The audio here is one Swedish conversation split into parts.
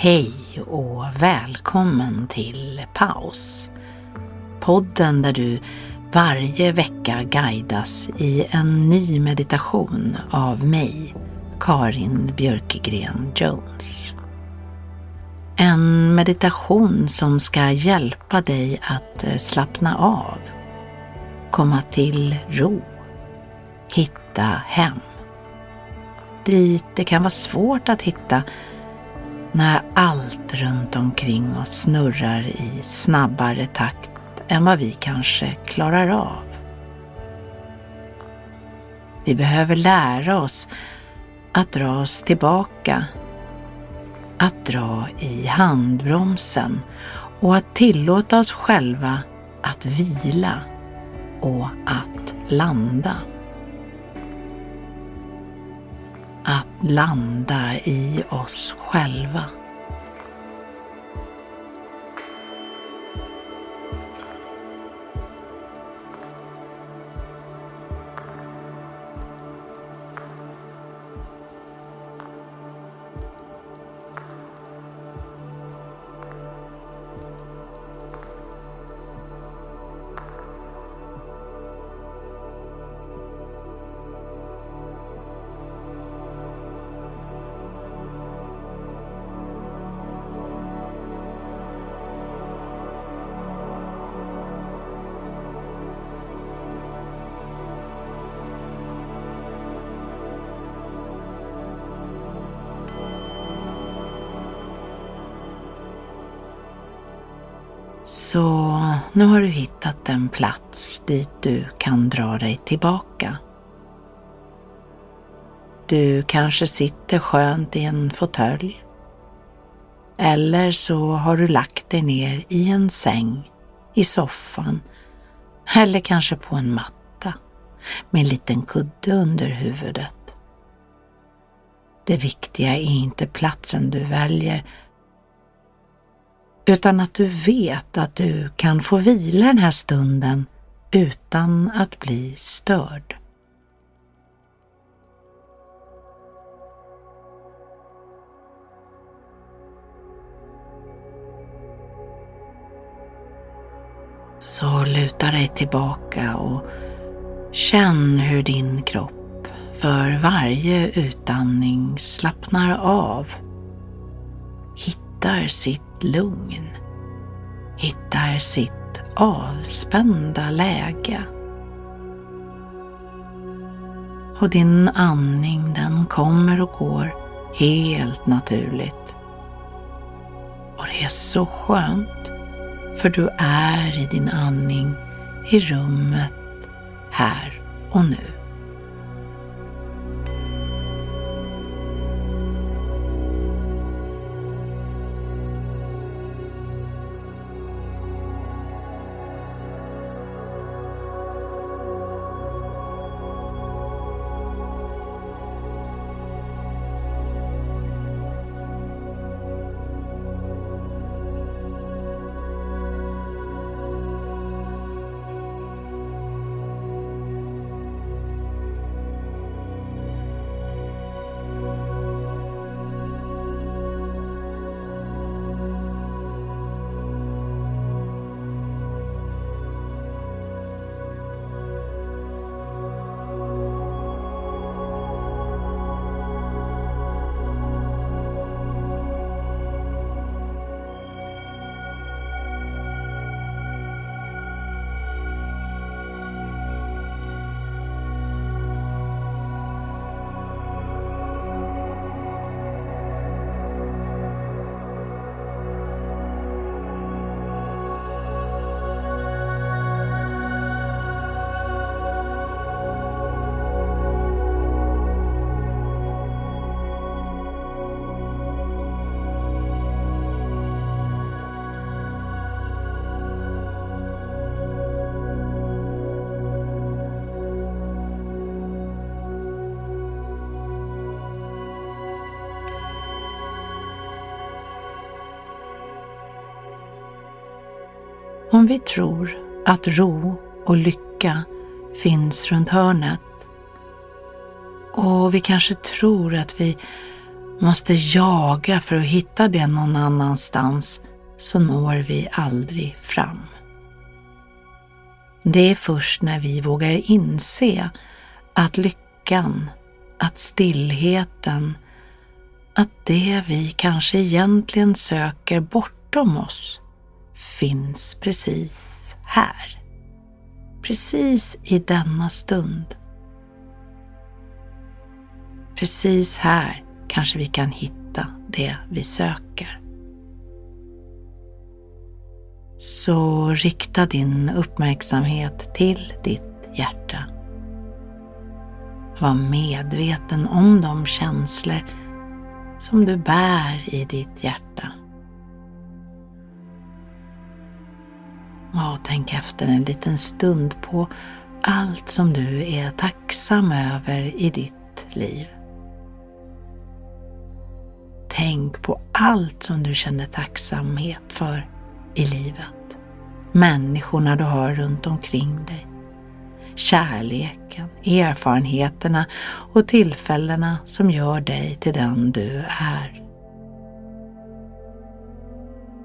Hej och välkommen till Paus. Podden där du varje vecka guidas i en ny meditation av mig, Karin Björkegren Jones. En meditation som ska hjälpa dig att eh, slappna av, komma till ro, hitta hem. Dit det kan vara svårt att hitta när allt runt omkring oss snurrar i snabbare takt än vad vi kanske klarar av. Vi behöver lära oss att dra oss tillbaka, att dra i handbromsen och att tillåta oss själva att vila och att landa. Landa i oss själva. Så nu har du hittat en plats dit du kan dra dig tillbaka. Du kanske sitter skönt i en fåtölj. Eller så har du lagt dig ner i en säng, i soffan eller kanske på en matta med en liten kudde under huvudet. Det viktiga är inte platsen du väljer utan att du vet att du kan få vila den här stunden utan att bli störd. Så luta dig tillbaka och känn hur din kropp för varje utandning slappnar av, hittar sitt lugn, hittar sitt avspända läge. Och din andning den kommer och går helt naturligt. Och det är så skönt, för du är i din andning i rummet här och nu. Om vi tror att ro och lycka finns runt hörnet och vi kanske tror att vi måste jaga för att hitta det någon annanstans så når vi aldrig fram. Det är först när vi vågar inse att lyckan, att stillheten, att det vi kanske egentligen söker bortom oss finns precis här. Precis i denna stund. Precis här kanske vi kan hitta det vi söker. Så rikta din uppmärksamhet till ditt hjärta. Var medveten om de känslor som du bär i ditt hjärta. Och tänk efter en liten stund på allt som du är tacksam över i ditt liv. Tänk på allt som du känner tacksamhet för i livet. Människorna du har runt omkring dig. Kärleken, erfarenheterna och tillfällena som gör dig till den du är.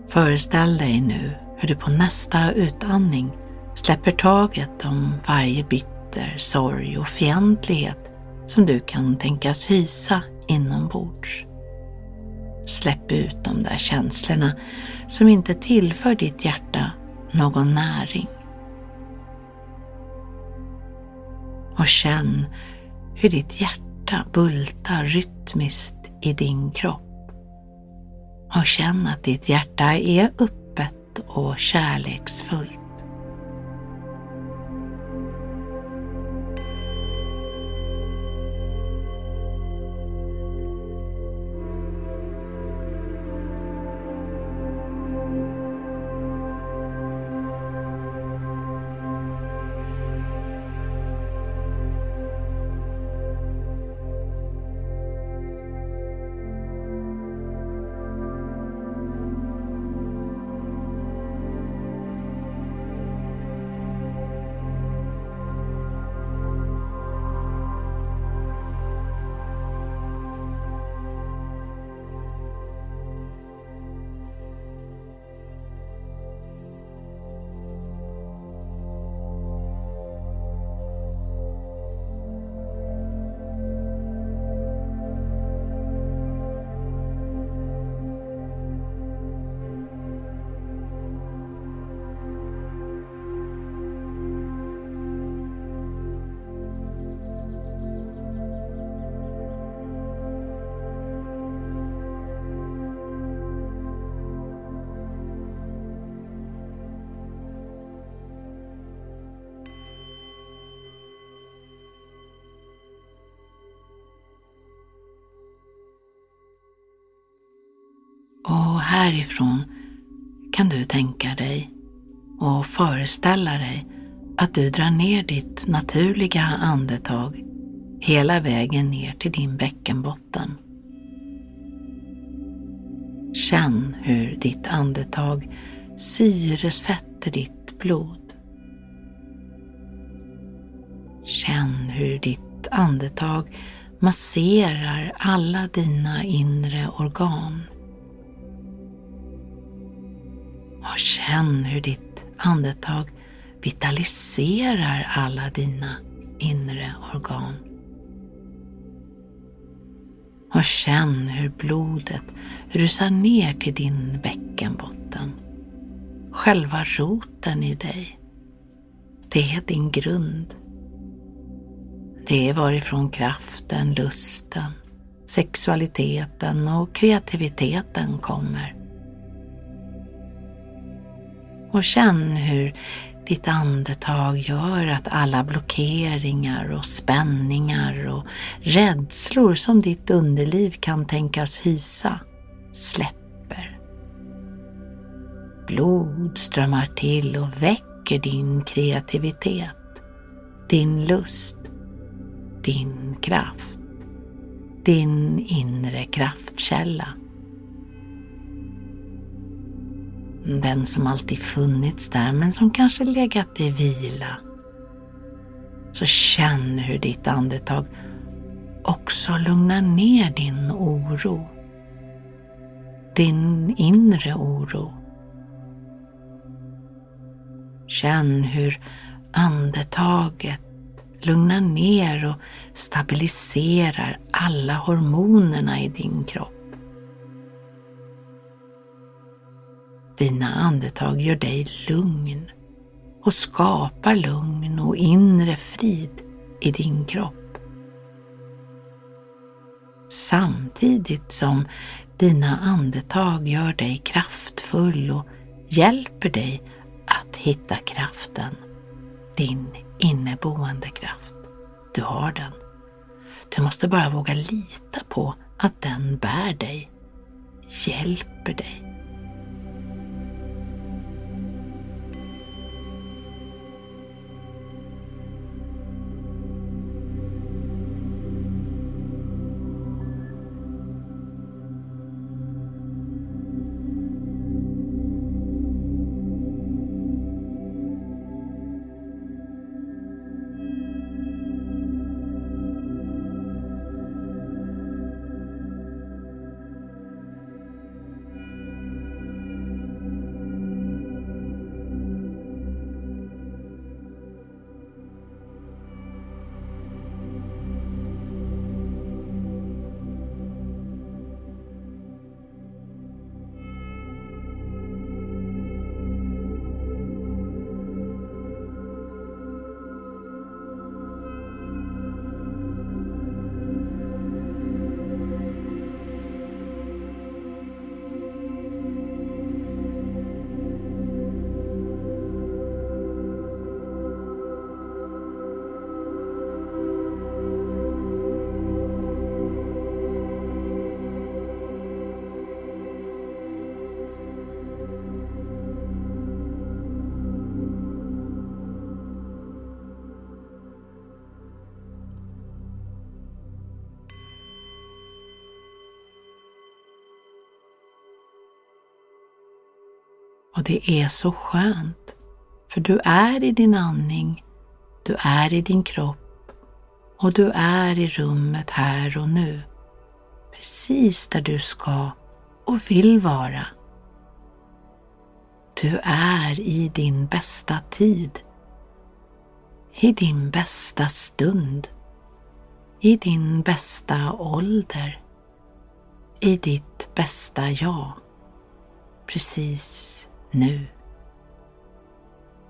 Föreställ dig nu hur du på nästa utandning släpper taget om varje bitter, sorg och fientlighet som du kan tänkas hysa inombords. Släpp ut de där känslorna som inte tillför ditt hjärta någon näring. Och känn hur ditt hjärta bultar rytmiskt i din kropp. Och känn att ditt hjärta är upp och kärleksfullt. Härifrån kan du tänka dig och föreställa dig att du drar ner ditt naturliga andetag hela vägen ner till din bäckenbotten. Känn hur ditt andetag syresätter ditt blod. Känn hur ditt andetag masserar alla dina inre organ. Och känn hur ditt andetag vitaliserar alla dina inre organ. Och känn hur blodet rusar ner till din bäckenbotten. Själva roten i dig. Det är din grund. Det är varifrån kraften, lusten, sexualiteten och kreativiteten kommer och känn hur ditt andetag gör att alla blockeringar och spänningar och rädslor som ditt underliv kan tänkas hysa släpper. Blod strömmar till och väcker din kreativitet, din lust, din kraft, din inre kraftkälla. Den som alltid funnits där men som kanske legat i vila. Så känn hur ditt andetag också lugnar ner din oro. Din inre oro. Känn hur andetaget lugnar ner och stabiliserar alla hormonerna i din kropp. Dina andetag gör dig lugn och skapar lugn och inre frid i din kropp. Samtidigt som dina andetag gör dig kraftfull och hjälper dig att hitta kraften, din inneboende kraft. Du har den. Du måste bara våga lita på att den bär dig, hjälper dig. Och det är så skönt. För du är i din andning, du är i din kropp och du är i rummet här och nu. Precis där du ska och vill vara. Du är i din bästa tid. I din bästa stund. I din bästa ålder. I ditt bästa jag. Precis nu.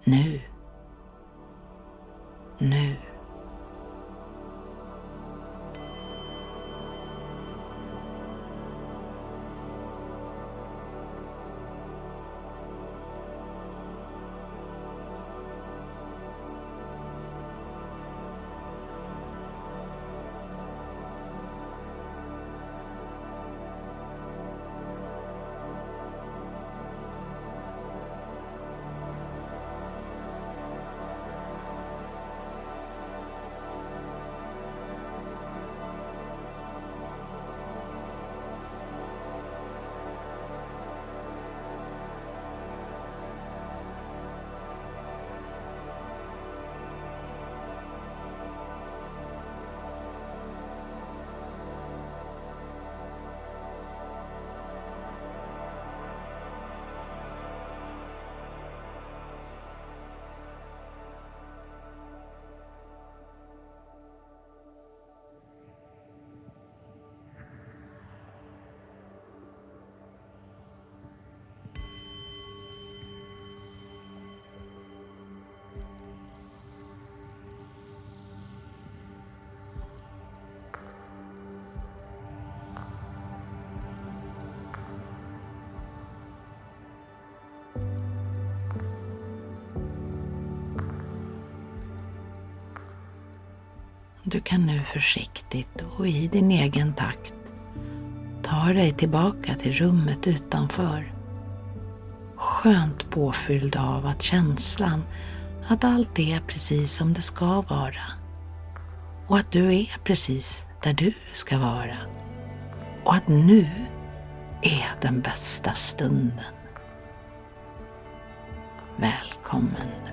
Nu. Nu. Du kan nu försiktigt och i din egen takt ta dig tillbaka till rummet utanför. Skönt påfylld av att känslan att allt är precis som det ska vara. Och att du är precis där du ska vara. Och att nu är den bästa stunden. välkommen